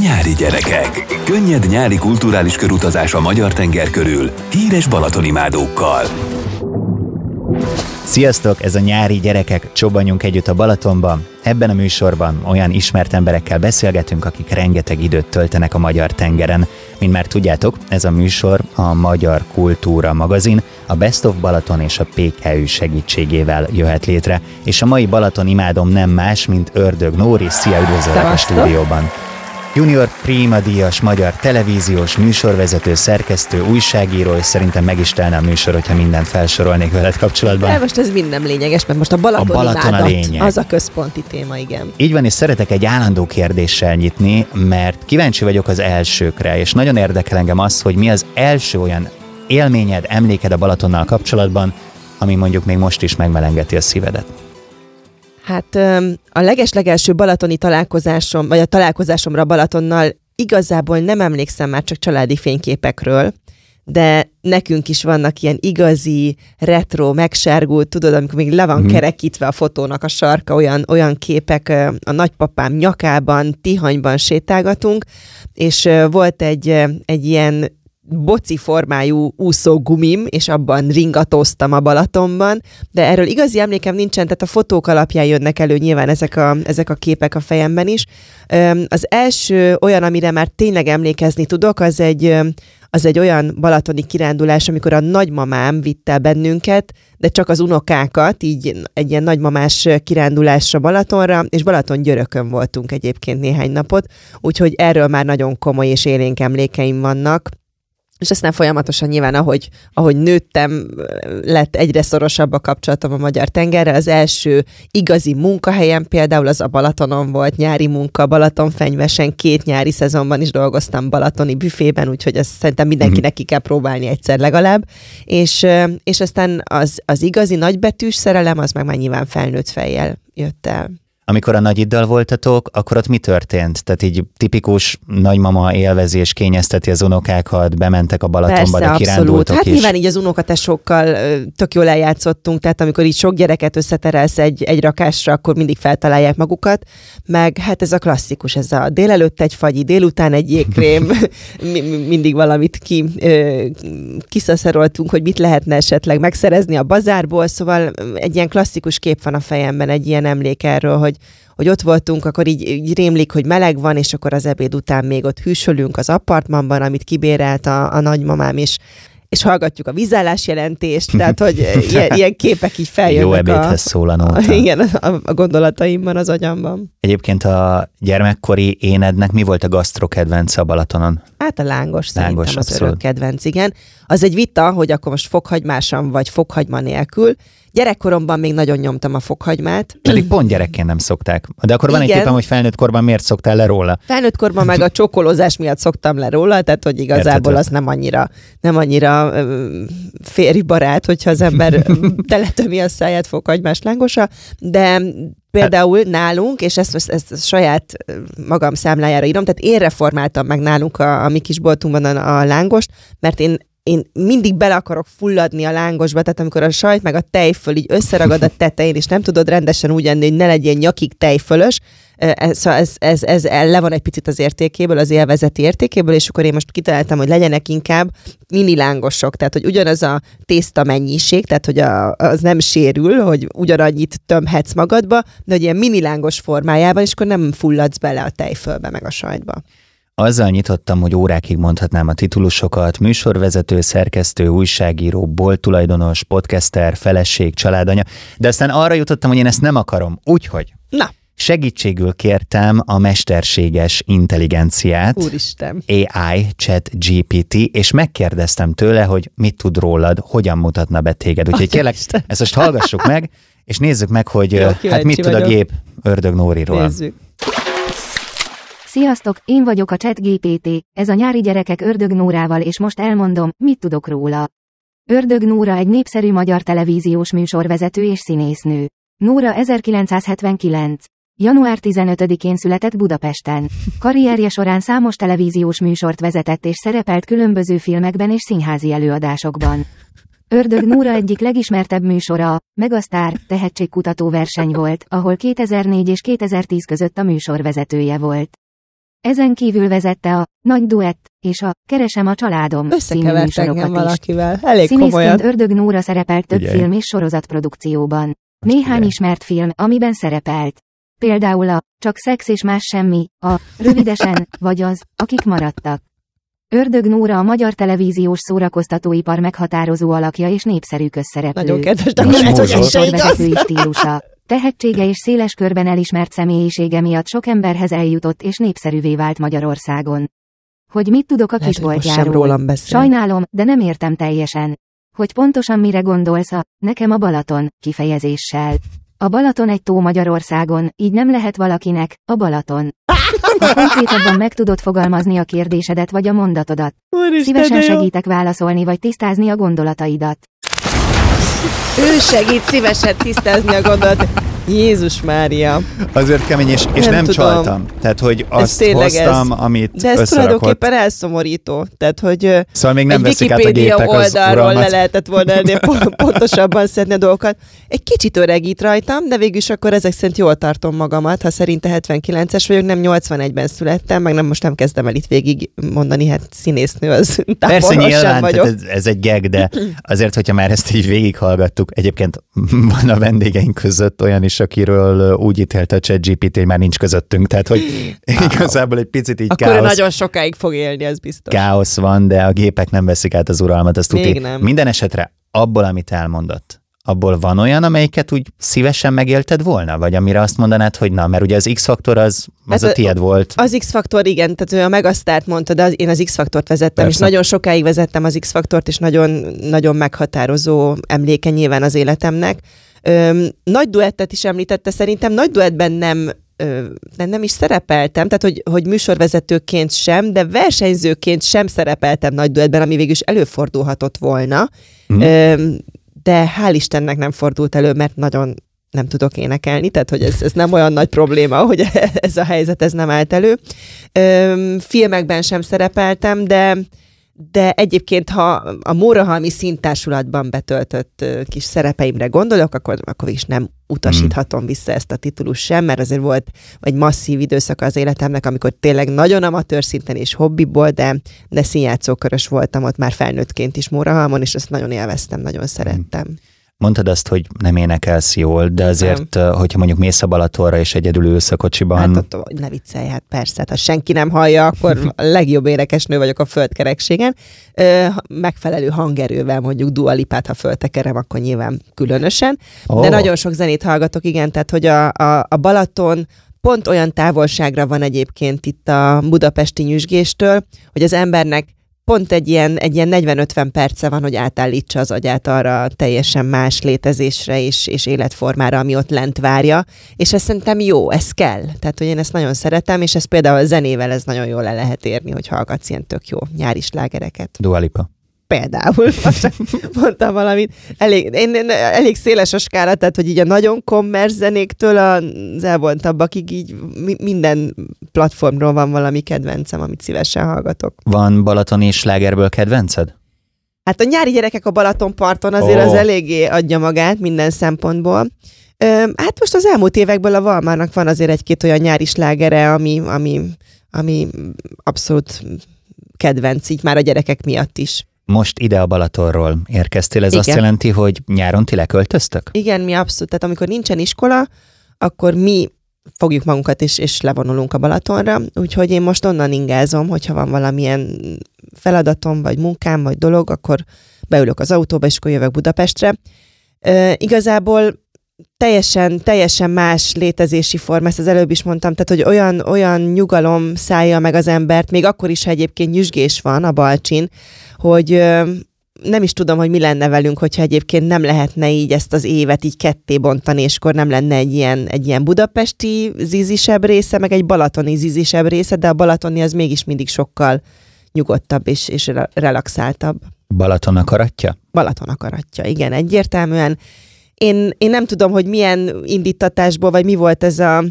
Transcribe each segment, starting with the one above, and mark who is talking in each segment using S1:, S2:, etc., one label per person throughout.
S1: Nyári gyerekek. Könnyed nyári kulturális körutazás a magyar tenger körül. Híres balatonimádókkal.
S2: Sziasztok, ez a nyári gyerekek, csobbanjunk együtt a Balatonban. Ebben a műsorban olyan ismert emberekkel beszélgetünk, akik rengeteg időt töltenek a magyar tengeren. Mint már tudjátok, ez a műsor a Magyar Kultúra magazin, a Best of Balaton és a PKÜ segítségével jöhet létre. És a mai Balaton imádom nem más, mint Ördög Nóri. Szia, üdvözöllek a stúdióban! Junior Prima díjas magyar televíziós műsorvezető, szerkesztő, újságíró, és szerintem meg is telne a műsor, hogyha mindent felsorolnék veled kapcsolatban.
S3: De most ez minden lényeges, mert most a Balaton,
S2: A Balaton a lényeg.
S3: Az a központi téma, igen.
S2: Így van, és szeretek egy állandó kérdéssel nyitni, mert kíváncsi vagyok az elsőkre, és nagyon érdekel engem az, hogy mi az első olyan élményed, emléked a Balatonnal kapcsolatban, ami mondjuk még most is megmelengeti a szívedet.
S3: Hát a legeslegelső balatoni találkozásom, vagy a találkozásomra Balatonnal igazából nem emlékszem már csak családi fényképekről, de nekünk is vannak ilyen igazi, retro, megsárgult, tudod, amikor még le van mm. kerekítve a fotónak a sarka, olyan, olyan képek a nagypapám nyakában, Tihanyban sétálgatunk, és volt egy, egy ilyen boci formájú úszógumim, és abban ringatóztam a Balatonban, de erről igazi emlékem nincsen, tehát a fotók alapján jönnek elő nyilván ezek a, ezek a képek a fejemben is. Az első olyan, amire már tényleg emlékezni tudok, az egy, az egy olyan balatoni kirándulás, amikor a nagymamám vitt el bennünket, de csak az unokákat, így egy ilyen nagymamás kirándulásra Balatonra, és Balaton györökön voltunk egyébként néhány napot, úgyhogy erről már nagyon komoly és élénk emlékeim vannak és aztán folyamatosan nyilván, ahogy, ahogy nőttem, lett egyre szorosabb a kapcsolatom a magyar tengerrel. Az első igazi munkahelyem például az a Balatonon volt, nyári munka, Balatonfenyvesen, két nyári szezonban is dolgoztam balatoni büfében, úgyhogy azt szerintem mindenkinek ki kell próbálni egyszer legalább. És, és aztán az, az igazi nagybetűs szerelem, az meg már nyilván felnőtt fejjel jött el.
S2: Amikor a nagyiddal voltatok, akkor ott mi történt? Tehát így tipikus nagymama élvezés kényezteti az unokákat, bementek a Balatonba,
S3: Persze,
S2: de kirándultok
S3: Hát
S2: is.
S3: nyilván így az unokatesokkal tök jól eljátszottunk, tehát amikor így sok gyereket összeterelsz egy, egy rakásra, akkor mindig feltalálják magukat, meg hát ez a klasszikus, ez a délelőtt egy fagyi, délután egy jégkrém, mindig valamit ki, kiszaszaroltunk, hogy mit lehetne esetleg megszerezni a bazárból, szóval egy ilyen klasszikus kép van a fejemben, egy ilyen emlék erről, hogy hogy ott voltunk, akkor így, így rémlik, hogy meleg van, és akkor az ebéd után még ott hűsölünk az apartmanban, amit kibérelt a, a nagymamám, és és hallgatjuk a vízállás jelentést, tehát hogy ilyen, ilyen képek így feljönnek.
S2: Jó ebédhez
S3: a,
S2: szól a,
S3: Igen, a, a gondolataimban, az agyamban.
S2: Egyébként a gyermekkori énednek mi volt a gasztro kedvenc a Balatonon?
S3: Hát a lángos,
S2: Lángos,
S3: szerintem az
S2: abszolút.
S3: örök kedvenc, igen. Az egy vita, hogy akkor most fokhagymásan vagy fokhagyma nélkül. Gyerekkoromban még nagyon nyomtam a fokhagymát.
S2: Pedig pont gyerekként nem szokták. De akkor van egy
S3: Igen.
S2: képem, hogy felnőtt korban miért szoktál le róla?
S3: Felnőtt korban meg a csokolózás miatt szoktam le róla, tehát hogy igazából
S2: Érthető.
S3: az nem annyira, nem annyira férj barát, hogyha az ember teletömi a száját fokhagymás lángosa, de például nálunk, és ezt, ezt, ezt saját magam számlájára írom, tehát én reformáltam meg nálunk a, a mi kis boltunkban a, a lángost, mert én én mindig bele akarok fulladni a lángosba, tehát amikor a sajt meg a tejföl így összeragad a tetején, és nem tudod rendesen úgy enni, hogy ne legyen nyakig tejfölös, ez, szóval ez, ez, ez le van egy picit az értékéből, az élvezeti értékéből, és akkor én most kitaláltam, hogy legyenek inkább mini lángosok, tehát hogy ugyanaz a tészta mennyiség, tehát hogy a, az nem sérül, hogy ugyanannyit tömhetsz magadba, de hogy ilyen mini lángos formájában, és akkor nem fulladsz bele a tejfölbe, meg a sajtba.
S2: Azzal nyitottam, hogy órákig mondhatnám a titulusokat, műsorvezető, szerkesztő, újságíró, bolttulajdonos, podcaster, feleség, családanya, de aztán arra jutottam, hogy én ezt nem akarom. Úgyhogy
S3: Na,
S2: segítségül kértem a mesterséges intelligenciát,
S3: úristen.
S2: AI, chat GPT, és megkérdeztem tőle, hogy mit tud rólad, hogyan mutatna be téged. Úgyhogy kérlek, ezt most hallgassuk meg, és nézzük meg, hogy
S3: Jó,
S2: hát mit tud a
S3: vagyok.
S2: gép Ördög Nóriról.
S3: Nézzük.
S4: Sziasztok, én vagyok a ChatGPT, ez a nyári gyerekek Ördög Nórával és most elmondom, mit tudok róla. Ördög Nóra egy népszerű magyar televíziós műsorvezető és színésznő. Nóra 1979. Január 15-én született Budapesten. Karrierje során számos televíziós műsort vezetett és szerepelt különböző filmekben és színházi előadásokban. Ördög Nóra egyik legismertebb műsora, Megasztár tehetségkutató verseny volt, ahol 2004 és 2010 között a műsorvezetője volt. Ezen kívül vezette a Nagy Duett és a Keresem a családom
S3: Összekevert engem
S4: is.
S3: valakivel. Elég
S4: Színészként
S3: komolyan.
S4: Ördög Nóra szerepelt több
S2: Figyelj.
S4: film és sorozatprodukcióban. Néhány
S2: figyelj.
S4: ismert film, amiben szerepelt. Például a Csak szex és más semmi, a Rövidesen, vagy az, akik maradtak. Ördög Nóra a magyar televíziós szórakoztatóipar meghatározó alakja és népszerű közszereplő.
S3: Nagyon kedves, de
S2: Most
S3: akkor ez is
S4: stílusa. Tehetsége és széles körben elismert személyisége miatt sok emberhez eljutott és népszerűvé vált Magyarországon. Hogy mit tudok a kisboltjáról? Sajnálom, de nem értem teljesen. Hogy pontosan mire gondolsz a nekem a Balaton kifejezéssel. A Balaton egy tó Magyarországon, így nem lehet valakinek a Balaton. Ha konkrétabban meg tudod fogalmazni a kérdésedet vagy a mondatodat,
S3: Úristen,
S4: szívesen segítek válaszolni vagy tisztázni a gondolataidat.
S3: Ő segít szívesen tisztázni a gondot. Jézus Mária.
S2: Azért kemény, és, és
S3: Nem
S2: nem,
S3: tudom.
S2: csaltam. Tehát, hogy azt
S3: tényleg
S2: hoztam,
S3: ez-
S2: amit
S3: De ez tulajdonképpen elszomorító. Tehát, hogy
S2: Szóval még nem
S3: egy
S2: veszik át a
S3: oldalról le
S2: uralmat.
S3: lehetett volna ennél pontosabban szedni a dolgokat. Egy kicsit öregít rajtam, de végül is akkor ezek szerint jól tartom magamat, ha szerinte 79-es vagyok, nem 81-ben születtem, meg nem most nem kezdem el itt végig mondani, hát színésznő az
S2: Persze nyilván,
S3: vagyok.
S2: tehát ez, ez egy geg, de azért, hogyha már ezt így végighallgattuk, egyébként van a vendégeink között olyan is, akiről ö, úgy ítélte a ChatGPT, hogy már nincs közöttünk, tehát hogy igazából egy picit így
S3: Akkor
S2: káosz,
S3: nagyon sokáig fog élni, ez biztos.
S2: káosz van, de a gépek nem veszik át az uralmat, azt
S3: nem.
S2: Minden esetre abból, amit elmondott, abból van olyan, amelyiket úgy szívesen megélted volna? Vagy amire azt mondanád, hogy na, mert ugye az X-faktor az, az
S3: Hát
S2: a
S3: a-
S2: tied volt.
S3: Az X-faktor, igen, tehát ő a Megasztárt mondta, de az, én az X-faktort vezettem,
S2: Persze.
S3: és nagyon sokáig vezettem az X-faktort, és nagyon, nagyon meghatározó emléke nyilván az életemnek. Öm, nagy duettet is említette, szerintem nagy duettben nem ö, nem, is szerepeltem, tehát hogy, hogy műsorvezetőként sem, de versenyzőként sem szerepeltem nagy duettben, ami végül is előfordulhatott volna. Öm, de hál' Istennek nem fordult elő, mert nagyon nem tudok énekelni, tehát hogy ez, ez nem olyan nagy probléma, hogy ez a helyzet ez nem állt elő. Filmekben sem szerepeltem, de de egyébként, ha a Mórahalmi színtársulatban betöltött kis szerepeimre gondolok, akkor, akkor is nem utasíthatom vissza ezt a titulus sem, mert azért volt egy masszív időszak az életemnek, amikor tényleg nagyon amatőr szinten és hobbiból, de, de színjátszókörös voltam ott már felnőttként is Mórahalmon, és ezt nagyon élveztem, nagyon szerettem.
S2: Mondtad azt, hogy nem énekelsz jól, de azért, ö, hogyha mondjuk mész a Balatonra és egyedül ülsz a kocsiban,
S3: Hát ott, hogy ne viccelj, hát persze, hát ha senki nem hallja, akkor a legjobb énekesnő vagyok a földkerekségen. Ö, megfelelő hangerővel mondjuk dualipát, ha föltekerem, akkor nyilván különösen.
S2: Ó.
S3: De nagyon sok zenét hallgatok, igen, tehát hogy a, a, a Balaton pont olyan távolságra van egyébként itt a budapesti nyüzsgéstől, hogy az embernek pont egy ilyen, egy ilyen 40-50 perce van, hogy átállítsa az agyát arra teljesen más létezésre és, és életformára, ami ott lent várja, és ez szerintem jó, ez kell. Tehát, hogy én ezt nagyon szeretem, és ez például a zenével ez nagyon jól le lehet érni, hogy hallgatsz ilyen tök jó nyári slágereket.
S2: Dua Lipa.
S3: Például, mondtam valamit. Elég, én, én, elég széles a skála, tehát hogy így a nagyon kommersz zenéktől az elvontabbakig így mi, minden platformról van valami kedvencem, amit szívesen hallgatok.
S2: Van balatoni slágerből kedvenced?
S3: Hát a nyári gyerekek a Balatonparton azért
S2: Ó.
S3: az eléggé adja magát minden szempontból. Ö, hát most az elmúlt évekből a Valmának van azért egy-két olyan nyári slágere, ami, ami, ami abszolút kedvenc, így már a gyerekek miatt is.
S2: Most ide a Balatonról érkeztél, ez
S3: Igen.
S2: azt jelenti, hogy nyáron ti leköltöztök?
S3: Igen, mi abszolút, tehát amikor nincsen iskola, akkor mi fogjuk magunkat és, és levonulunk a Balatonra, úgyhogy én most onnan ingázom, hogyha van valamilyen feladatom, vagy munkám, vagy dolog, akkor beülök az autóba, és akkor jövök Budapestre. Ö, igazából teljesen, teljesen más létezési forma, ezt az előbb is mondtam, tehát hogy olyan, olyan nyugalom szállja meg az embert, még akkor is, ha egyébként nyüzsgés van a Balcsin, hogy ö, nem is tudom, hogy mi lenne velünk, hogyha egyébként nem lehetne így ezt az évet így ketté bontani, és akkor nem lenne egy ilyen, egy ilyen budapesti zizisebb része, meg egy balatoni zizisebb része, de a balatoni az mégis mindig sokkal nyugodtabb és, és re- relaxáltabb.
S2: Balaton akaratja?
S3: Balaton akaratja, igen, egyértelműen. Én, én nem tudom, hogy milyen indítatásból, vagy mi volt ez a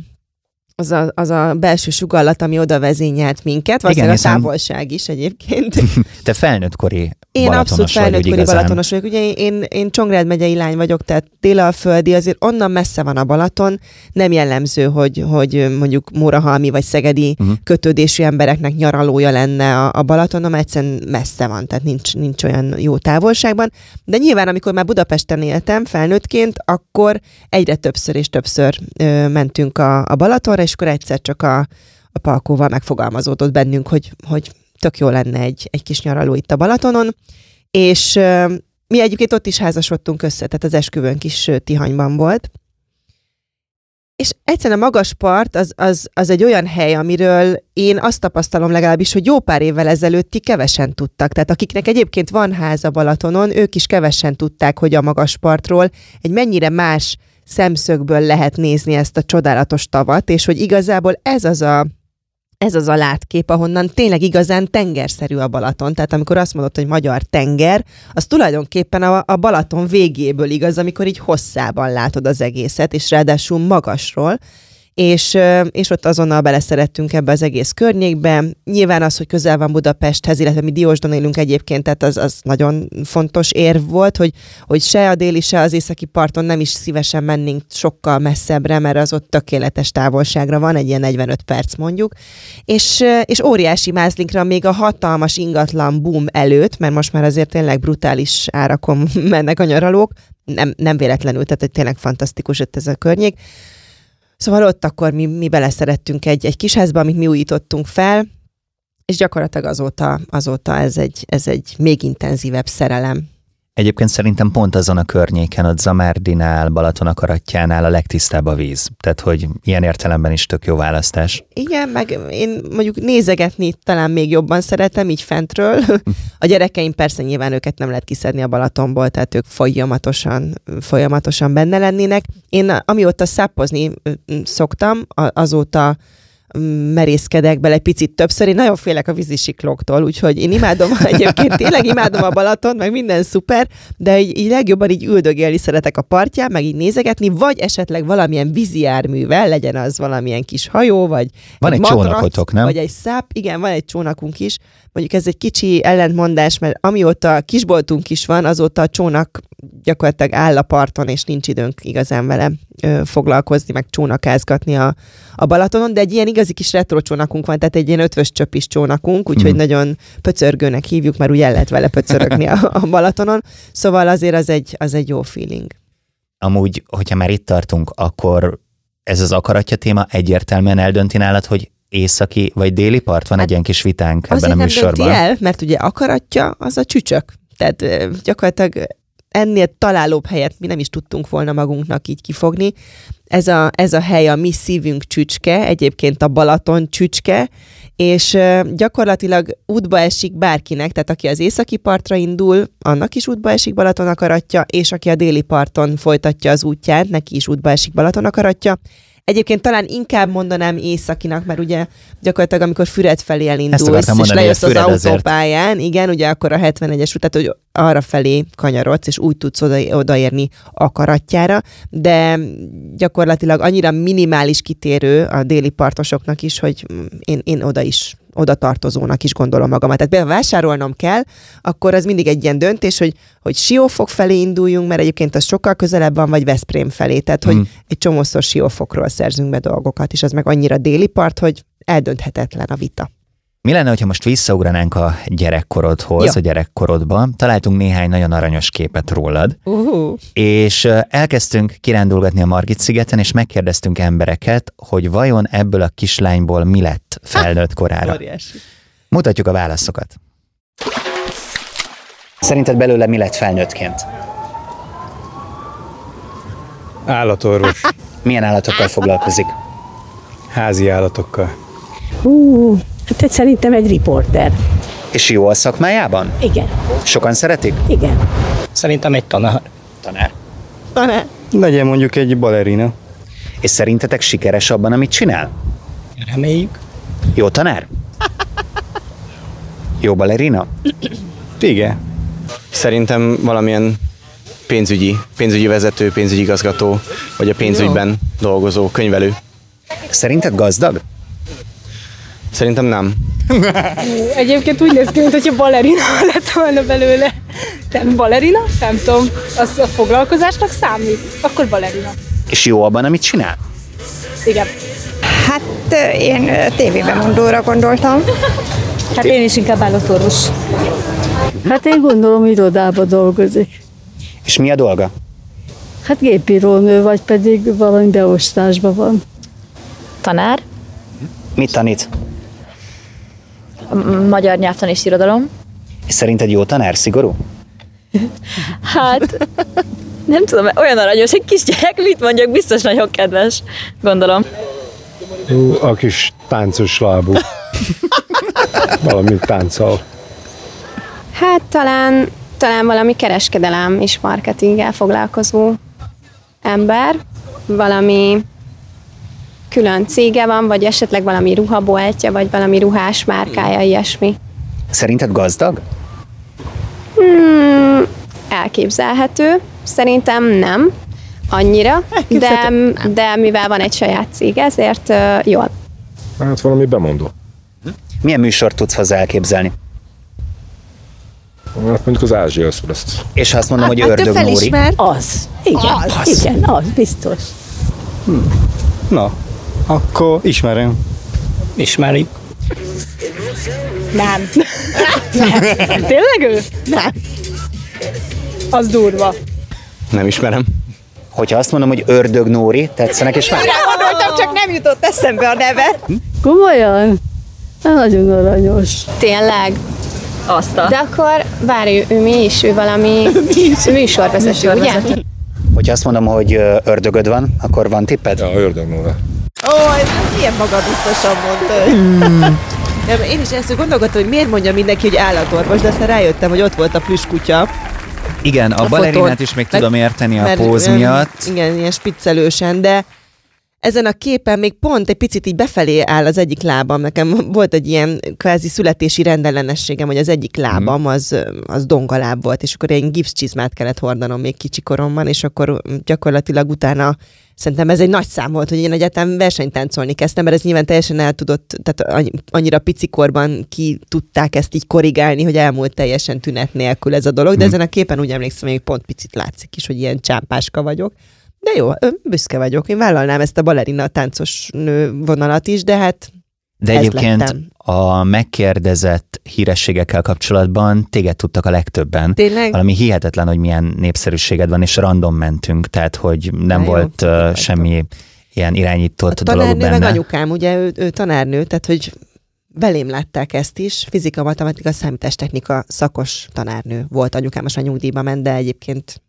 S3: az a, az a belső sugallat, ami oda vezényelt minket, valószínűleg
S2: Igen,
S3: a távolság is egyébként.
S2: Te felnőttkori
S3: Én abszolút
S2: vagy,
S3: felnőttkori balatonos vagyok. Ugye én, én Csongrád megyei lány vagyok, tehát délalföldi, azért onnan messze van a Balaton. Nem jellemző, hogy, hogy mondjuk Mórahalmi vagy Szegedi uh-huh. kötődésű embereknek nyaralója lenne a, a Balatonom, egyszerűen messze van, tehát nincs, nincs olyan jó távolságban. De nyilván, amikor már Budapesten éltem felnőttként, akkor egyre többször és többször ö, mentünk a, a Balatonra, és akkor egyszer csak a, a Palkóval megfogalmazódott bennünk, hogy, hogy tök jó lenne egy, egy kis nyaraló itt a Balatonon, és ö, mi egyébként ott is házasodtunk össze, tehát az esküvőnk is ö, Tihanyban volt. És egyszerűen a magas part az, az, az egy olyan hely, amiről én azt tapasztalom legalábbis, hogy jó pár évvel ezelőtt ti kevesen tudtak. Tehát akiknek egyébként van háza Balatonon, ők is kevesen tudták, hogy a magas partról egy mennyire más szemszögből lehet nézni ezt a csodálatos tavat, és hogy igazából ez az a ez az a látkép, ahonnan tényleg igazán tengerszerű a Balaton. Tehát amikor azt mondod, hogy magyar tenger, az tulajdonképpen a, a Balaton végéből igaz, amikor így hosszában látod az egészet, és ráadásul magasról. És, és ott azonnal beleszerettünk ebbe az egész környékbe. Nyilván az, hogy közel van Budapesthez, illetve mi Diósdon élünk egyébként, tehát az, az nagyon fontos érv volt, hogy, hogy se a déli, se az északi parton nem is szívesen mennénk sokkal messzebbre, mert az ott tökéletes távolságra van, egy ilyen 45 perc mondjuk. És, és óriási mázlinkra még a hatalmas ingatlan boom előtt, mert most már azért tényleg brutális árakon mennek a nyaralók, nem, nem véletlenül, tehát hogy tényleg fantasztikus ott ez a környék. Szóval ott akkor mi, mi beleszerettünk egy, egy kis házba, amit mi újítottunk fel, és gyakorlatilag azóta, azóta ez, egy, ez egy még intenzívebb szerelem.
S2: Egyébként szerintem pont azon a környéken, ott Zamárdinál, Balaton akaratjánál a legtisztább a víz. Tehát, hogy ilyen értelemben is tök jó választás.
S3: Igen, meg én mondjuk nézegetni talán még jobban szeretem, így fentről. A gyerekeim persze nyilván őket nem lehet kiszedni a Balatonból, tehát ők folyamatosan, folyamatosan benne lennének. Én amióta ö, szoktam, a- azóta merészkedek bele egy picit többször. Én nagyon félek a vízisiklóktól, úgyhogy én imádom, egyébként tényleg imádom a Balaton, meg minden szuper, de így, így legjobban így üldögélni szeretek a partján, meg így nézegetni, vagy esetleg valamilyen vízi járművel, legyen az valamilyen kis hajó, vagy
S2: Van egy
S3: matrac,
S2: csónakotok, nem?
S3: Vagy egy száp, igen, van egy csónakunk is. Mondjuk ez egy kicsi ellentmondás, mert amióta kisboltunk is van, azóta a csónak gyakorlatilag áll a parton, és nincs időnk igazán vele ö, foglalkozni, meg csónakázgatni a, a Balatonon, de egy ilyen igazi kis retro csónakunk van, tehát egy ilyen ötvös csöpis csónakunk, úgyhogy
S2: Mhm.
S3: nagyon pöcörgőnek hívjuk, mert úgy el lehet vele pöcörögni a, a Balatonon, szóval azért az egy, az egy jó feeling.
S2: Amúgy, hogyha már itt tartunk, akkor ez az akaratja téma egyértelműen eldönti nálad, hogy északi vagy déli part? Van egy ilyen kis vitánk ebben
S3: Azért
S2: a
S3: nem
S2: műsorban.
S3: dönti el, mert ugye akaratja, az a csücsök. Tehát gyakorlatilag ennél találóbb helyet mi nem is tudtunk volna magunknak így kifogni. Ez a, ez a hely a mi szívünk csücske, egyébként a Balaton csücske, és gyakorlatilag útba esik bárkinek, tehát aki az északi partra indul, annak is útba esik Balaton akaratja, és aki a déli parton folytatja az útját, neki is útba esik Balaton akaratja. Egyébként talán inkább mondanám északinak, mert ugye gyakorlatilag amikor Füred felé elindulsz, és lejössz az autópályán, igen, ugye akkor a 71-es út, tehát hogy arra felé kanyarodsz, és úgy tudsz oda, odaérni akaratjára, de gyakorlatilag annyira minimális kitérő a déli partosoknak is, hogy én, én oda is oda tartozónak is gondolom magamat. Tehát például vásárolnom kell, akkor az mindig egy ilyen döntés, hogy, hogy Siófok felé induljunk, mert egyébként az sokkal közelebb van, vagy Veszprém felé. Tehát, hogy
S2: Hmm.
S3: egy csomószor Siófokról szerzünk be dolgokat, és az meg annyira déli part, hogy eldönthetetlen a vita.
S2: Mi lenne, ha most visszaugranánk a gyerekkorodhoz,
S3: Jó.
S2: a gyerekkorodba? Találtunk néhány nagyon aranyos képet rólad,
S3: Uh-huh.
S2: és elkezdtünk kirándulgatni a Margit szigeten, és megkérdeztünk embereket, hogy vajon ebből a kislányból mi lett felnőtt korára.
S3: Óriási.
S2: Mutatjuk a válaszokat. Szerinted belőle mi lett felnőttként?
S5: Állatorvos,
S2: Milyen állatokkal foglalkozik?
S5: házi állatokkal.
S6: Hú, hát szerintem egy riporter.
S2: És jó a szakmájában?
S6: Igen,
S2: Sokan szeretik?
S6: igen.
S7: Szerintem egy tanár.
S2: Tanár.
S3: Tanár.
S5: Legyen mondjuk egy balerina.
S2: És szerintetek sikeres abban, amit csinál?
S7: Reméljük.
S2: Jó tanár? Jó balerina?
S8: Igen. Szerintem valamilyen pénzügyi, pénzügyi vezető, pénzügyi igazgató, vagy a pénzügyben dolgozó könyvelő.
S2: Szerinted gazdag?
S8: Szerintem nem.
S6: Egyébként úgy néz ki, mintha balerina lett volna belőle. Nem balerina? Nem tudom. Az a foglalkozásnak számít. Akkor balerina.
S2: És jó abban, amit csinál?
S6: Igen.
S9: Hát én ö, tévében mondóra gondoltam.
S6: Hát én is inkább állatorvos.
S10: Hát én gondolom irodába dolgozik.
S2: És mi a dolga?
S10: Hát gépírónő, vagy pedig valami beosztásban van.
S11: Tanár,
S2: Mit tanít?
S11: Magyar nyelvtan és irodalom.
S2: És szerinted jó tanár, szigorú?
S11: Hát, nem tudom, olyan aranyos, egy kisgyerek, mit mondjak, biztos nagyon kedves, gondolom.
S12: Ú, a kis táncos lábú. Valamit táncol.
S9: Hát talán, talán valami kereskedelem és marketinggel foglalkozó ember. Valami külön cége van, vagy esetleg valami ruhaboltja, vagy valami ruhás márkája, ilyesmi.
S2: Szerinted gazdag?
S9: Hmm, elképzelhető. Szerintem nem annyira, de, de mivel van egy saját cég, ezért uh, jól.
S12: Hát valami bemondó.
S2: Milyen műsort tudsz hozzá elképzelni?
S12: Hát mondjuk az Ázsia Express-t.
S2: És ha azt mondom, hogy
S6: Hát
S2: ördög Nóri,
S6: Az. Igen,
S5: Az.
S6: igen, az biztos.
S5: Na, akkor ismerem.
S7: Ismerjük.
S6: Nem. Tényleg ő? Nem. Az durva.
S8: Nem ismerem.
S2: hogyha azt mondom, hogy ördög Nóri, tetszenek, és már
S9: Gondoltam, csak nem jutott eszembe a neve.
S10: Komolyan? Nagyon aranyos.
S9: Tényleg?
S11: Azt a...
S9: De akkor várj, ő, mi is? Ő valami műsorvezető, ugye?
S2: hogyha azt mondom, hogy ördögöd van, akkor van tipped?
S12: Ja, ördög Nóra.
S3: Ó, ez ilyen magabiztosan mondta. Nem, én is ezt gondolkodtam, hogy miért mondja mindenki, hogy állatorvos, de aztán rájöttem, hogy ott volt a plüskutya.
S2: Igen, a,
S3: A
S2: balerinát
S3: fotón.
S2: is még tudom érteni a
S3: mert,
S2: póz miatt.
S3: Igen, ilyen spiccelősen, de ezen a képen még pont egy picit így befelé áll az egyik lábam. Nekem volt egy ilyen kvázi születési rendellenességem, hogy az egyik lábam az, az dongaláb volt, és akkor egy gipszcsizmát kellett hordanom még kicsi koromban, és akkor gyakorlatilag utána szerintem ez egy nagy szám volt, hogy én egyetem versenytáncolni kezdtem, mert ez nyilván teljesen el tudott, tehát annyi- annyira picikorban ki tudták ezt így korrigálni, hogy elmúlt teljesen tünet nélkül ez a dolog, de
S2: Hmm.
S3: ezen a képen úgy emlékszem, hogy pont picit látszik is, hogy ilyen csámpáska vagyok. De jó, büszke vagyok. Én vállalnám ezt a balerina táncos nő vonalat is, de hát
S2: De
S3: ez
S2: egyébként
S3: lettem.
S2: a megkérdezett hírességekkel kapcsolatban téged tudtak a legtöbben.
S3: Tényleg?
S2: Valami hihetetlen, hogy milyen népszerűséged van, és random mentünk, tehát hogy nem
S3: Na jó,
S2: volt ö, semmi ilyen irányított
S3: a
S2: dolog
S3: tanárnő meg
S2: benne.
S3: anyukám, ugye ő, ő tanárnő, tehát hogy belém látták ezt is. Fizika, matematika, számítástechnika szakos tanárnő volt anyukám, most már nyugdíjba ment, de egyébként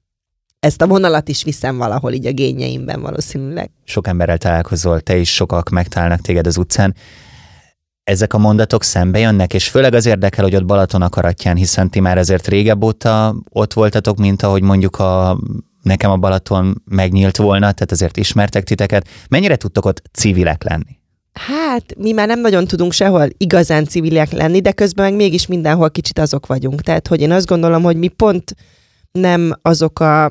S3: ezt a vonalat is viszem valahol így a génjeimben valószínűleg.
S2: Sok emberrel találkozol, te is sokak megtalálnak téged az utcán. Ezek a mondatok szembe jönnek, és főleg az érdekel, hogy ott Balaton akaratján, hiszen ti már ezért régebb óta ott voltatok, mint ahogy mondjuk a nekem a Balaton megnyílt volna, tehát azért ismertek titeket. Mennyire tudtok ott civilek lenni?
S3: Hát, mi már nem nagyon tudunk sehol igazán civilek lenni, de közben meg mégis mindenhol kicsit azok vagyunk. Tehát, hogy én azt gondolom, hogy mi pont nem azok a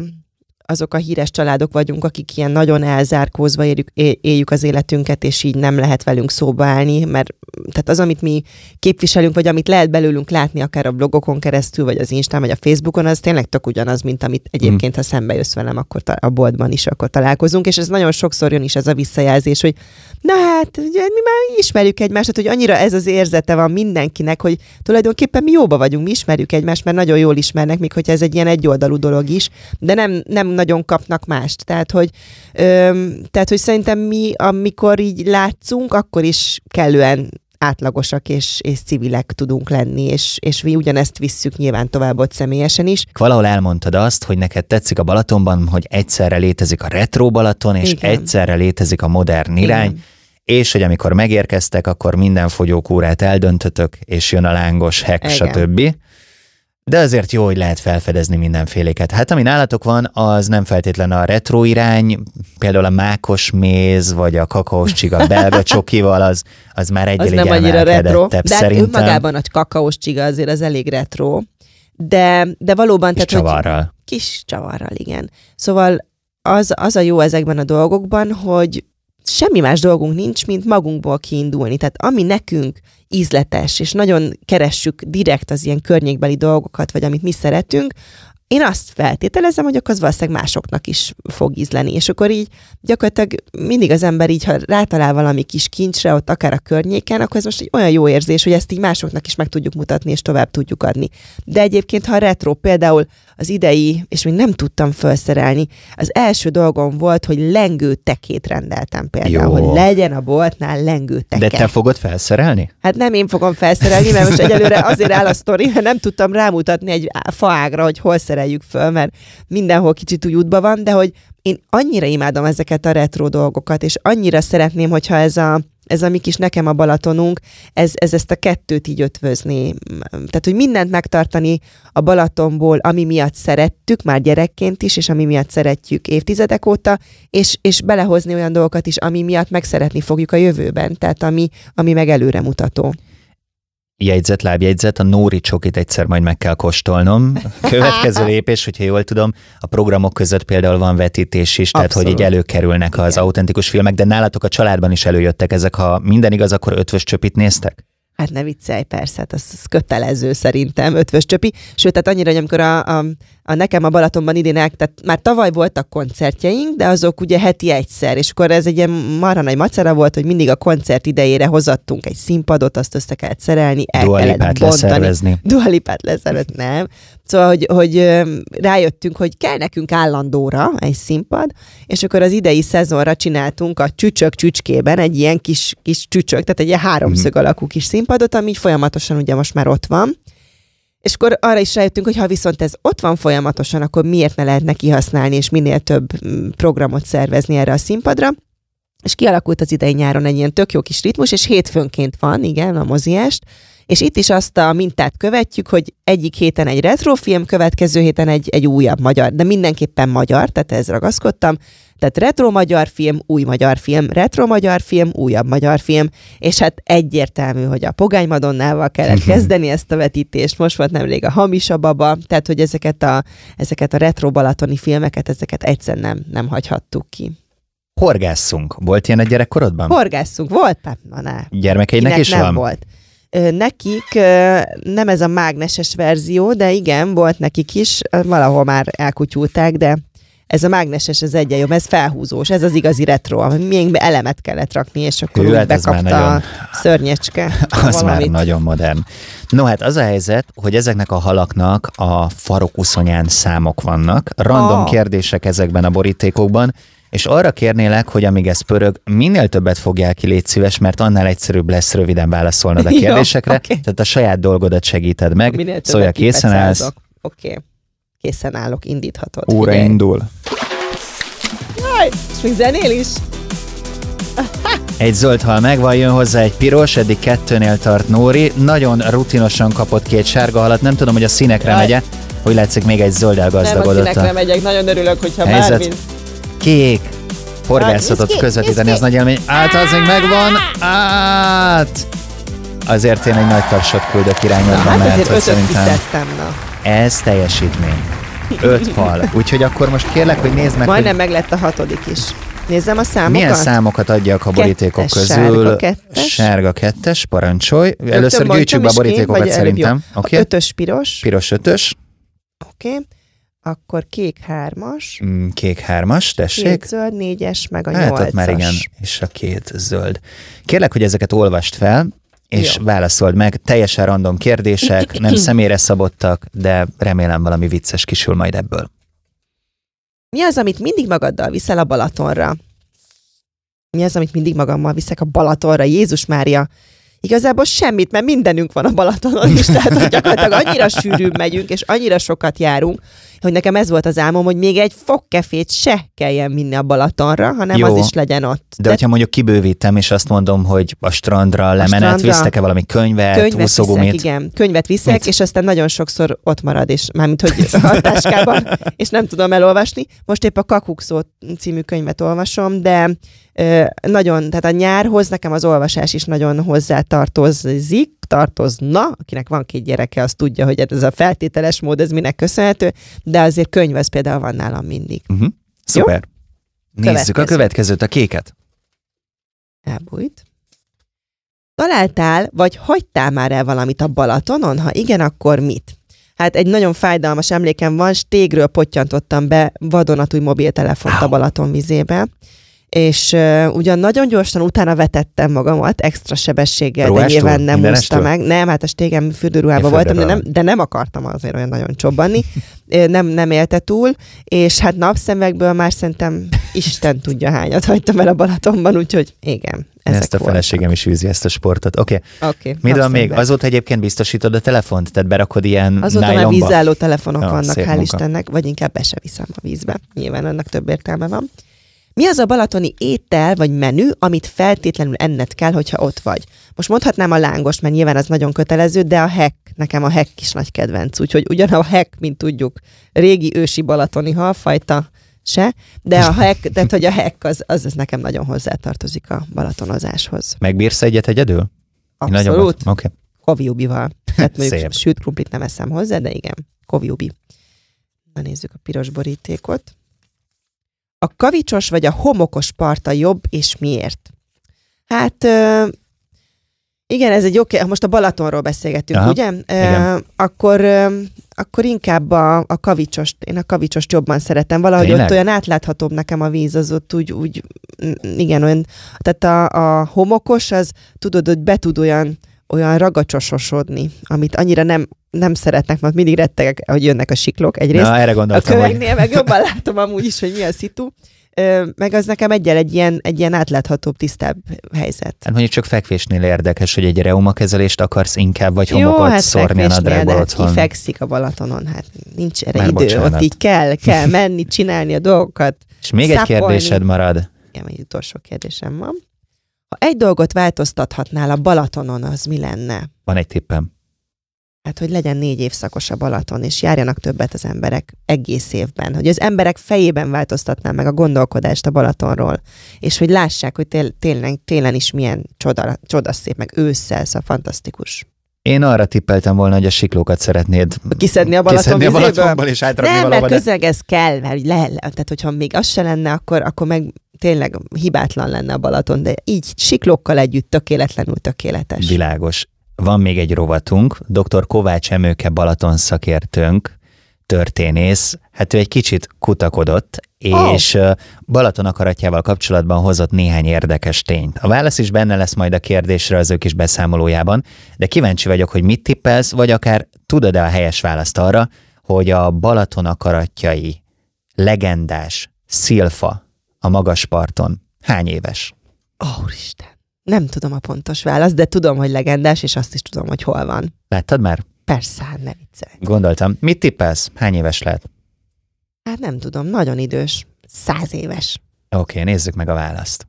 S3: azok a híres családok vagyunk, akik ilyen nagyon elzárkózva éljük, éljük az életünket, és így nem lehet velünk szóba állni, mert tehát az, amit mi képviselünk, vagy amit lehet belőlünk látni, akár a blogokon keresztül, vagy az Instán, vagy a Facebookon, az tényleg tök ugyanaz, mint amit egyébként, ha szembe jössz velem, akkor a boltban is akkor találkozunk, és ez nagyon sokszor jön is ez a visszajelzés, hogy na hát, ugye, mi már ismerjük egymást, tehát, hogy annyira ez az érzete van mindenkinek, hogy tulajdonképpen mi jóba vagyunk, mi ismerjük egymást, mert nagyon jól ismernek, még hogyha ez egy ilyen egyoldalú dolog is, de nem, nem nagyon kapnak mást. Tehát hogy, öm, tehát, hogy szerintem mi, amikor így látszunk, akkor is kellően átlagosak és, és civilek tudunk lenni, és, és mi ugyanezt visszük nyilván tovább ott személyesen is.
S2: Valahol elmondtad azt, hogy neked tetszik a Balatonban, hogy egyszerre létezik a retro Balaton, és
S3: Igen.
S2: egyszerre létezik a modern irány,
S3: Igen.
S2: és hogy amikor megérkeztek, akkor minden fogyókúrát eldöntötök, és jön a lángos hek,
S3: Igen.
S2: stb. De azért jó, hogy lehet felfedezni mindenféléket. Hát ami nálatok van, az nem feltétlen a retro irány, például a mákos méz, vagy a kakaós csiga belga csokival, az, az már
S3: Az
S2: egyel
S3: nem annyira retro, de hát
S2: szerintem.
S3: önmagában a kakaós csiga azért az elég retro. De, de valóban...
S2: Kis
S3: tehát, hogy-
S2: csavarral.
S3: Kis csavarral, igen. Szóval az, az a jó ezekben a dolgokban, hogy semmi más dolgunk nincs, mint magunkból kiindulni. Tehát ami nekünk ízletes, és nagyon keressük direkt az ilyen környékbeli dolgokat, vagy amit mi szeretünk, én azt feltételezem, hogy akkor az valószínűleg másoknak is fog ízleni. És akkor így gyakorlatilag mindig az ember így, ha rátalál valami kis kincsre, ott akár a környéken, akkor ez most egy olyan jó érzés, hogy ezt így másoknak is meg tudjuk mutatni, és tovább tudjuk adni. De egyébként, ha a retro például az idei, és még nem tudtam felszerelni, az első dolgom volt, hogy lengő tekét rendeltem például,
S2: Jó.
S3: hogy legyen a boltnál lengő teke.
S2: De te fogod felszerelni?
S3: Hát nem én fogom felszerelni, mert most egyelőre azért áll a sztori, mert nem tudtam rámutatni egy faágra, hogy hol szereljük föl, mert mindenhol kicsit úgy útban van, de hogy én annyira imádom ezeket a retro dolgokat, és annyira szeretném, hogyha ez a ez a mi kis nekem a Balatonunk, ez, ez ezt a kettőt így ötvözni. Tehát, hogy mindent megtartani a Balatonból, ami miatt szerettük, már gyerekként is, és ami miatt szeretjük évtizedek óta, és, és belehozni olyan dolgokat is, ami miatt meg szeretni fogjuk a jövőben, tehát ami, ami meg előremutató.
S2: Jegyzet, lábjegyzet, a Nóri csokit egyszer majd meg kell kóstolnom. Következő lépés, hogyha jól tudom, a programok között például van vetítés is, tehát
S3: Abszolút.
S2: hogy így előkerülnek az autentikus filmek, de nálatok a családban is előjöttek ezek, ha minden igaz, akkor ötvös csöpit néztek?
S3: Hát ne viccelj, persze, hát az, az kötelező szerintem, ötvös csöpi. Sőt, tehát annyira, hogy amikor a, a, a nekem a Balatonban idén el, tehát már tavaly voltak koncertjeink, de azok ugye heti egyszer, és akkor ez egy ilyen marha nagy macera volt, hogy mindig a koncert idejére hozattunk egy színpadot, azt össze kellett szerelni, el
S2: Dua
S3: kellett
S2: Lipát
S3: bontani.
S2: leszervezni.
S3: Dua Lipát leszervezni, nem. Szóval, hogy, hogy rájöttünk, hogy kell nekünk állandóra egy színpad, és akkor az idei szezonra csináltunk a csücsök csücskében egy ilyen kis, kis csücsök, tehát egy ilyen háromszög
S2: Mhm.
S3: alakú kis színpadot, ami folyamatosan ugye most már ott van. És akkor arra is rájöttünk, hogy ha viszont ez ott van folyamatosan, akkor miért ne lehetne kihasználni, és minél több mm, programot szervezni erre a színpadra. És kialakult az idei nyáron egy ilyen tök jó kis ritmus, és hétfőnként van, igen, a moziást, és itt is azt a mintát követjük, hogy egyik héten egy retrofilm, következő héten egy, egy újabb magyar, de mindenképpen magyar, tehát ez ragaszkodtam. Tehát retro magyar film, új magyar film, retro magyar film, újabb magyar film, és hát egyértelmű, hogy a Pogány Madonnával kellett kezdeni ezt a vetítést, most volt nemrég a Hamis a baba, tehát hogy ezeket a, ezeket a retro balatoni filmeket, ezeket egyszer nem, nem hagyhattuk ki.
S2: Horgásszunk. Volt ilyen a gyerekkorodban?
S3: Horgásszunk, volt? Hát, na ne.
S2: Gyermekeidnek
S3: Kinek
S2: is
S3: nem
S2: van?
S3: volt. Nekik nem ez a mágneses verzió, de igen, volt nekik is, valahol már elkutyulták, de ez a mágneses, ez egyen jobb, ez felhúzós, ez az igazi retro, miénkbe elemet kellett rakni, és akkor
S2: Hű,
S3: úgy
S2: hát már
S3: bekapta
S2: nagyon-
S3: a szörnyecske.
S2: Az már
S3: valamit.
S2: nagyon modern. No hát az a helyzet, hogy ezeknek a halaknak a farokuszonyán számok vannak, random
S3: Ah.
S2: kérdések ezekben a borítékokban, és arra kérnélek, hogy amíg ez pörög, minél többet fogjál ki, légy szíves, mert annál egyszerűbb lesz röviden válaszolnod a
S3: Jó,
S2: kérdésekre,
S3: oké.
S2: tehát a saját dolgodat segíted meg.
S3: Minél
S2: Szóval készen állsz.
S3: Oké. Okay. Készen állok, indíthatod.
S2: óra
S3: figyelj.
S2: indul.
S3: Jaj, és még zenél is?
S2: Egy zöld hal megvan, jön hozzá egy piros, eddig kettőnél tart Nóri, nagyon rutinosan kapott két sárga halat, nem tudom, hogy a színekre
S3: Jaj.
S2: megye, hogy látszik még egy zöld
S3: Nem, a színekre megyek, nagyon örülök, hogyha
S2: Helyzet.
S3: bármi...
S2: Kék, horgászatot
S3: ki,
S2: közvetíteni, az nagy élmény. Át, az még megvan, át! Azért én egy nagy tapsot küldök
S3: Na,
S2: irányodban,
S3: hát
S2: mert
S3: azért
S2: szerintem
S3: na.
S2: ez teljesítmény. Öt hal. Úgyhogy akkor most kérlek, hogy nézd meg,
S3: Majdnem
S2: hogy
S3: meg lett a hatodik is. Nézzem a számokat.
S2: milyen számokat adjak a borítékok
S3: Kettes,
S2: közül.
S3: sárga kettes.
S2: Sárga kettes, parancsolj. Először
S3: mondjam
S2: gyűjtsük be a
S3: ki,
S2: borítékokat
S3: előbb
S2: szerintem. Oké?
S3: Ötös piros,
S2: Piros ötös,
S3: oké. Okay. Akkor kék hármas,
S2: mm, kék hármas, tessék.
S3: két zöld, négyes, meg a
S2: Hát
S3: nyolcas.
S2: már igen, és a két zöld. Kérlek, hogy ezeket olvast fel, és
S3: Jó.
S2: válaszold meg. Teljesen random kérdések, nem személyre szabottak, de remélem valami vicces kisül majd ebből.
S3: Mi az, amit mindig magaddal viszel a Balatonra? Mi az, amit mindig magammal viszek a Balatonra? Jézus Mária! Igazából semmit, mert mindenünk van a Balatonon is, tehát hogy gyakorlatilag annyira sűrűn megyünk, és annyira sokat járunk, hogy nekem ez volt az álmom, hogy még egy fogkefét se kelljen vinni a Balatonra, hanem
S2: Jó.
S3: az is legyen ott.
S2: De, de hogyha mondjuk kibővítem, és azt mondom, hogy a strandra lemenet,
S3: strandra?
S2: visztek-e valami könyvet,
S3: könyvet viszek,
S2: úszógumit?
S3: igen, könyvet viszek,
S2: Mit?
S3: és aztán nagyon sokszor ott marad, és mármint, hogy a táskában, és nem tudom elolvasni. Most épp a Kakukszó című könyvet olvasom, de nagyon, tehát a nyárhoz nekem az olvasás is nagyon hozzá tartozik, tartozna, akinek van két gyereke, az tudja, hogy ez a feltételes mód, ez minek köszönhető, de azért könyv az például van nálam mindig.
S2: Uh-huh. Szuper. Nézzük a
S3: Következő.
S2: következőt, a kéket.
S3: Elbújt. Találtál, vagy hagytál már el valamit a Balatonon? Ha igen, akkor mit? Hát egy nagyon fájdalmas emlékem van, stégről pottyantottam be vadonatúj mobiltelefont a Balaton vizébe, és uh, ugyan nagyon gyorsan utána vetettem magamat extra sebességgel, de
S2: Ruhástól?
S3: nyilván nem úszta meg. Nem, hát a stégem fürdőruhában voltam, de nem, de nem akartam azért olyan nagyon csobbanni. Nem, nem élte túl, és hát napszemekből már szerintem Isten tudja hányat hagytam el a Balatonban, úgyhogy igen. Ezek
S2: Ezt a feleségem is űzi ezt a sportot. Oké. Okay.
S3: Oké.
S2: Mi van még? Azóta egyébként biztosítod a telefont? Tehát berakod ilyen
S3: Azóta már
S2: nájlonba?
S3: vízálló telefonok
S2: Ja,
S3: vannak, hál'
S2: munka.
S3: Istennek, vagy inkább be se viszem a vízbe. Nyilván annak több értelme van. Mi az a balatoni étel vagy menü, amit feltétlenül enned kell, hogyha ott vagy? Most mondhatnám a lángost, mert nyilván az nagyon kötelező, de a hek, nekem a hek is nagy kedvenc. Úgyhogy ugyan a hek, mint tudjuk, régi ősi balatoni halfajta se, de a hek, tehát hogy a hek az, az, az nekem nagyon hozzátartozik a balatonozáshoz.
S2: Megbírsz egyet egyedül?
S3: Abszolút.
S2: Oké. Okay.
S3: Koviubival. Tehát mondjuk
S2: Szép.
S3: sült krumplit nem eszem hozzá, de igen, koviubi. Na nézzük a piros borítékot. A kavicsos vagy a homokos parta jobb, és miért? Hát ö, igen, ez egy oké, most a Balatonról beszélgetünk,
S2: Aha,
S3: ugye? Ö,
S2: igen.
S3: akkor, ö, akkor inkább a, a kavicsost, én a kavicsost jobban szeretem. Valahogy
S2: Tényleg?
S3: ott olyan átláthatóbb nekem a víz, az ott úgy, úgy igen, olyan, tehát a, a homokos, az tudod, hogy be tud olyan, olyan ragacsososodni, amit annyira nem, nem szeretnek, mert mindig rettegek, hogy jönnek a siklók egyrészt.
S2: Na, erre
S3: A
S2: gondoltam, hogy
S3: köveknél meg jobban látom amúgy is, hogy mi a szitu. Meg az nekem egyel egy ilyen, egy ilyen átláthatóbb, tisztább helyzet.
S2: hát mondjuk csak fekvésnél érdekes, hogy egy reumakezelést akarsz inkább, vagy homokot
S3: Jó, hát
S2: szórni a nadrágból
S3: de
S2: otthon.
S3: ki fekszik a Balatonon? Hát nincs erre
S2: Már
S3: idő,
S2: bocsánat.
S3: ott így kell, kell menni, csinálni a dolgokat.
S2: És még egy
S3: Szápolni.
S2: kérdésed marad.
S3: Igen, egy utolsó kérdésem van. Ha egy dolgot változtathatnál a Balatonon, az mi lenne?
S2: Van egy tippem.
S3: Hát, hogy legyen négy évszakos a Balaton, és járjanak többet az emberek egész évben. Hogy az emberek fejében változtatnám meg a gondolkodást a Balatonról, és hogy lássák, hogy tél, tényleg, télen is milyen csoda, csodaszép, meg ősszel, szóval fantasztikus.
S2: Én arra tippeltem volna, hogy a siklókat szeretnéd
S3: Kiszedni a Balaton
S2: kiszedni a? Balatonból és átrakni
S3: Nem, mert
S2: valahova. de-
S3: közeg ez kell, mert le, tehát hogyha még az se lenne, akkor, akkor meg tényleg hibátlan lenne a Balaton, de így siklókkal együtt tökéletlenül tökéletes.
S2: Világos. Van még egy rovatunk, dr. Kovács Emőke Balaton szakértőnk, történész, hát ő egy kicsit kutakodott,
S3: Ó.
S2: és oh. Balaton akaratjával kapcsolatban hozott néhány érdekes tényt. A válasz is benne lesz majd a kérdésre az ő kis beszámolójában, de kíváncsi vagyok, hogy mit tippelsz, vagy akár tudod-e a helyes választ arra, hogy a Balaton akaratjai legendás szilfa a magasparton hány éves?
S3: Ó, Úristen. Nem tudom a pontos választ, de tudom, hogy legendás, és azt is tudom, hogy hol van.
S2: Láttad már?
S3: Persze, hát ne viccelj.
S2: Gondoltam. Mit tippelsz? Hány éves lehet?
S3: Hát nem tudom, nagyon idős. Száz éves.
S2: Oké, okay, nézzük meg a választ.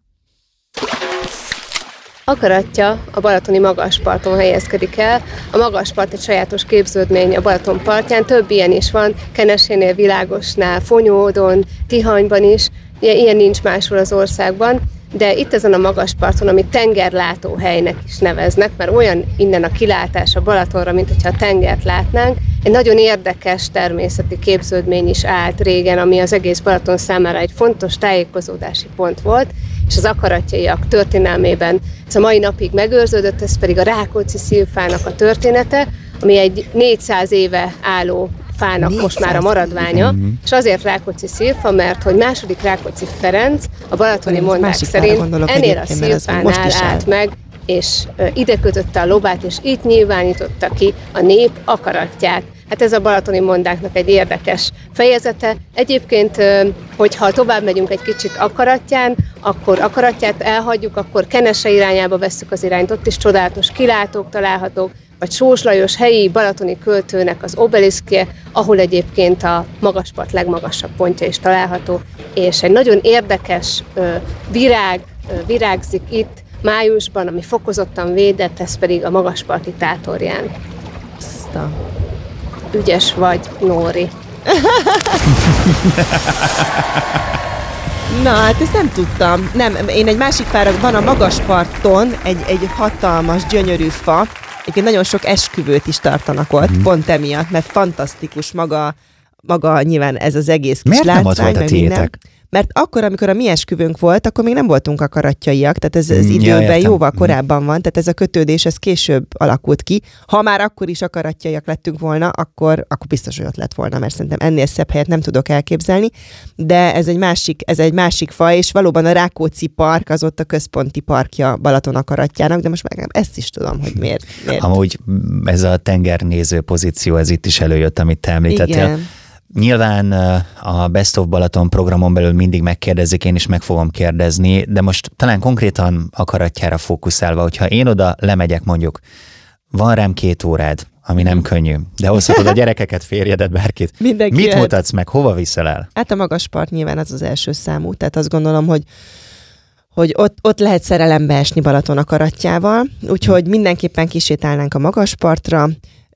S13: Akaratja a balatoni magasparton helyezkedik el. A magaspart egy sajátos képződmény a Balaton partján, több ilyen is van, Kenesénél, Világosnál, Fonyódon, Tihanyban is, Ilyen- ilyen nincs máshol az országban, de itt ezen a magasparton, amit tengerlátóhelynek is neveznek, mert olyan innen a kilátás a Balatonra, mint hogyha a tengert látnánk, egy nagyon érdekes természeti képződmény is állt régen, ami az egész Balaton számára egy fontos tájékozódási pont volt, és az akaratjaiak történelmében. Ez a mai napig megőrződött, ez pedig a Rákóczi szilfának a története, ami egy 400 éve álló fának most már a
S14: 400
S13: maradványa,
S14: éve.
S13: és azért Rákóczi szilfa, mert hogy második Rákóczi Ferenc a balatoni mondák szerint ennél a szilfánál állt meg, és ide kötötte a lobát, és itt nyilvánította ki a nép akaratját. Hát ez a balatoni mondáknak egy érdekes fejezete. Egyébként, hogyha tovább megyünk egy kicsit akaratján, akkor akaratját elhagyjuk, akkor Kenese irányába vesszük az irányt, ott is csodálatos kilátók találhatók, vagy Sós Lajos helyi balatoni költőnek az obeliszkje, ahol egyébként a magaspart legmagasabb pontja is található, és egy nagyon érdekes virág virágzik itt májusban, ami fokozottan védett, ez pedig a magasparti tátorján.
S3: Aztán.
S13: Ügyes vagy, Nóri.
S3: Na, hát ezt nem tudtam. Nem, én egy másik fára, van a Magasparton egy, egy hatalmas, gyönyörű fa. Egyébként nagyon sok esküvőt is tartanak ott,
S2: Mhm.
S3: pont emiatt, mert fantasztikus maga, maga nyilván ez az egész kis
S2: Miért nem ott
S3: látvány,
S2: volt a tiétek?
S3: minden. Mert akkor, amikor a mi esküvőnk volt, akkor még nem voltunk akaratjaiak, tehát ez, ez
S2: Mm, ja,
S3: időben
S2: értem.
S3: jóval
S2: Mm.
S3: korábban van, tehát ez a kötődés, ez később alakult ki. Ha már akkor is akaratjaiak lettünk volna, akkor, akkor biztos, hogy ott lett volna, mert szerintem ennél szebb helyet nem tudok elképzelni, de ez egy másik, ez egy másik faj, és valóban a Rákóczi park az ott a központi parkja Balaton akaratjának, de most meg nem ezt is tudom, hogy miért. miért.
S2: Amúgy ez a tengernéző pozíció, ez itt is előjött, amit te említettél.
S3: Igen.
S2: Nyilván ö, a Best of Balaton programon belül mindig megkérdezik, én is meg fogom kérdezni, de most talán konkrétan akaratjára fókuszálva, hogyha én oda lemegyek mondjuk, van rám két órád, ami nem könnyű, de hozhatod a gyerekeket, férjedet, bárkit.
S3: Mindenki
S2: Mit
S3: jöhet.
S2: mutatsz meg, hova viszel el?
S3: Hát a magas part nyilván az az első számú, tehát azt gondolom, hogy hogy ott, ott lehet szerelembe esni Balaton akaratjával, úgyhogy mindenképpen kisétálnánk a magas partra,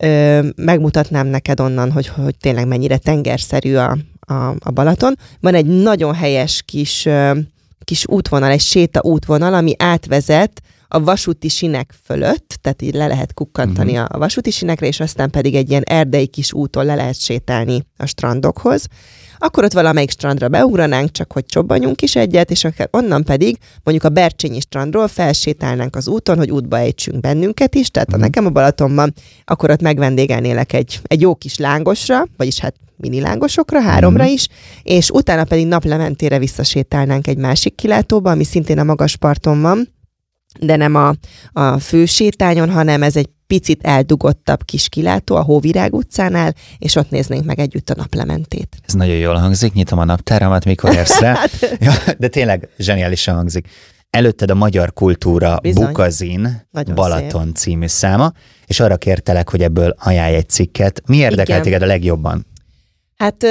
S3: ö, megmutatnám neked onnan, hogy, hogy tényleg mennyire tengerszerű a, a, a Balaton. Van egy nagyon helyes kis, ö, kis útvonal, egy séta útvonal, ami átvezet a vasúti sinek fölött, tehát így le lehet kukkantani uh-huh. a vasúti sinekre, és aztán pedig egy ilyen erdei kis úton le lehet sétálni a strandokhoz. Akkor ott valamelyik strandra beugranánk, csak hogy csobbanjunk is egyet, és onnan pedig mondjuk a Bercsényi strandról felsétálnánk az úton, hogy útba ejtsünk bennünket is, tehát ha nekem a Balatonban, akkor ott megvendégelnélek egy, egy jó kis lángosra, vagyis hát mini lángosokra, háromra is, és utána pedig naplementére visszasétálnánk egy másik kilátóba, ami szintén a magas parton van, de nem a, a fő sétányon, hanem ez egy picit eldugottabb kis kilátó a Hóvirág utcánál, és ott néznénk meg együtt a naplementét.
S2: Ez nagyon jól hangzik, nyitom a naptáramat, mikor érsz rá. ja, de tényleg zseniálisan hangzik. Előtted a Magyar Kultúra
S3: Bizony.
S2: Bukazin
S3: Nagyon
S2: Balaton című száma, és arra kértelek, hogy ebből ajánlj egy cikket. Mi érdekel
S3: Igen.
S2: téged a legjobban?
S3: Hát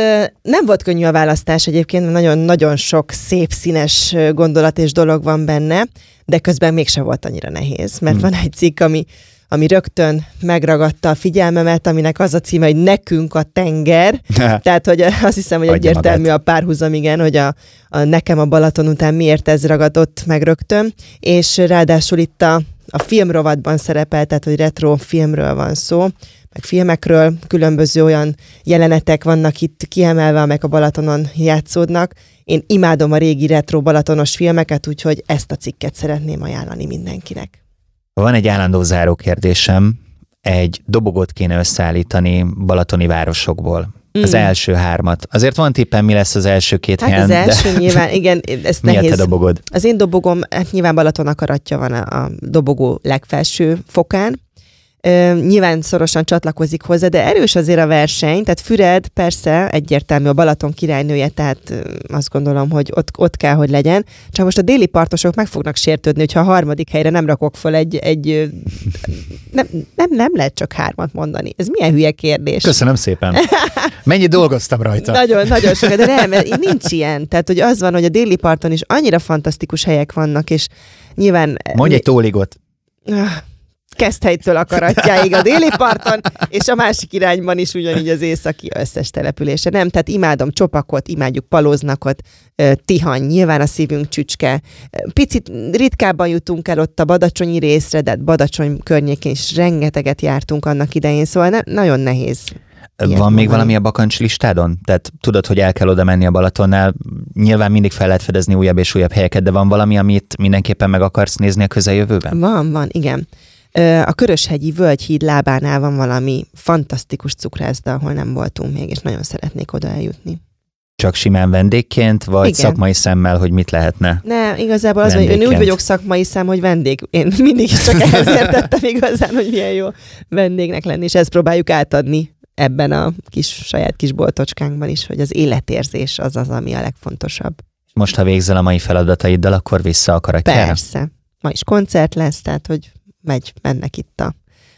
S3: nem volt könnyű a választás egyébként, nagyon-nagyon sok szép, színes gondolat és dolog van benne, de közben mégse volt annyira nehéz, mert
S2: Hmm.
S3: van egy cikk, ami, ami rögtön megragadta a figyelmemet, aminek az a címe, hogy nekünk a tenger. Tehát, hogy azt hiszem, hogy
S2: Adja
S3: egyértelmű
S2: magát.
S3: a párhuzam, igen, hogy a, a nekem a Balaton után miért ez ragadott meg rögtön, és ráadásul itt a, a filmrovatban szerepel, tehát, hogy retro filmről van szó, meg filmekről, különböző olyan jelenetek vannak itt kiemelve, amelyek a Balatonon játszódnak. Én imádom a régi retro balatonos filmeket, úgyhogy ezt a cikket szeretném ajánlani mindenkinek.
S2: Van egy állandó záró kérdésem. Egy dobogot kéne összeállítani balatoni városokból. Az
S3: Mm.
S2: első hármat. Azért van tippem, mi lesz az első két
S3: Hát
S2: helyen,
S3: az első
S2: de
S3: nyilván, igen,
S2: mi a
S3: nehéz.
S2: te dobogod?
S3: Az én dobogom, hát nyilván Balaton akaratja van a, a dobogó legfelső fokán. Ö, nyilván szorosan csatlakozik hozzá, de erős azért a verseny, tehát Füred persze egyértelmű a Balaton királynője, tehát ö, azt gondolom, hogy ott, ott kell, hogy legyen. Csak most a déli partosok meg fognak sértődni, hogyha a harmadik helyre nem rakok fel egy, egy ö, nem, nem, nem lehet csak hármat mondani. Ez milyen hülye kérdés.
S2: Köszönöm szépen. Mennyi dolgoztam rajta?
S3: Nagyon, nagyon sokat, de nem, nincs ilyen. Tehát, hogy az van, hogy a déli parton is annyira fantasztikus helyek vannak, és nyilván...
S2: Mondj egy tóligot.
S3: Keszthelytől akaratjáig a déli parton, és a másik irányban is ugyanígy az északi összes települése. Nem, tehát imádom Csopakot, imádjuk Palóznakot, ö, Tihany, nyilván a szívünk csücske. Picit ritkábban jutunk el ott a Badacsonyi részre, de hát Badacsony környékén is rengeteget jártunk annak idején, szóval ne, nagyon nehéz.
S2: Van
S3: ilyet
S2: még
S3: mondani.
S2: valami a bakancs listádon? Tehát tudod, hogy el kell oda menni a Balatonnál. Nyilván mindig fel lehet fedezni újabb és újabb helyeket, de van valami, amit mindenképpen meg akarsz nézni a közeljövőben?
S3: Van, van, igen. A Köröshegyi Völgyhíd lábánál van valami fantasztikus cukrászda, ahol nem voltunk még, és nagyon szeretnék oda eljutni.
S2: Csak simán vendégként, vagy
S3: Igen.
S2: szakmai szemmel, hogy mit lehetne?
S3: Ne, igazából az, hogy én úgy vagyok szakmai szám, hogy vendég. Én mindig is csak ehhez értettem igazán, hogy milyen jó vendégnek lenni, és ezt próbáljuk átadni ebben a kis saját kis boltocskánkban is, hogy az életérzés az az, ami a legfontosabb.
S2: Most, ha végzel a mai feladataiddal, akkor vissza akaratjára?
S3: Persze. Ma is koncert lesz, tehát hogy megy, mennek itt a,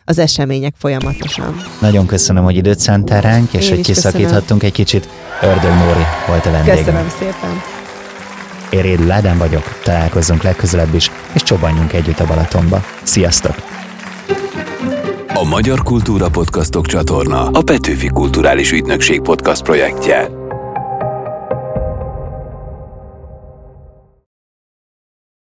S3: az események folyamatosan.
S2: Nagyon köszönöm, hogy időt szántál ránk, és
S3: Én
S2: hogy
S3: is
S2: kiszakíthattunk egy kicsit. Ördög Nóri volt a vendégem.
S3: Köszönöm szépen.
S2: Én Rédül Ádám vagyok, találkozzunk legközelebb is, és csobbanjunk együtt a Balatonba. Sziasztok!
S1: A Magyar Kultúra Podcastok csatorna a Petőfi Kulturális Ügynökség podcast projektje.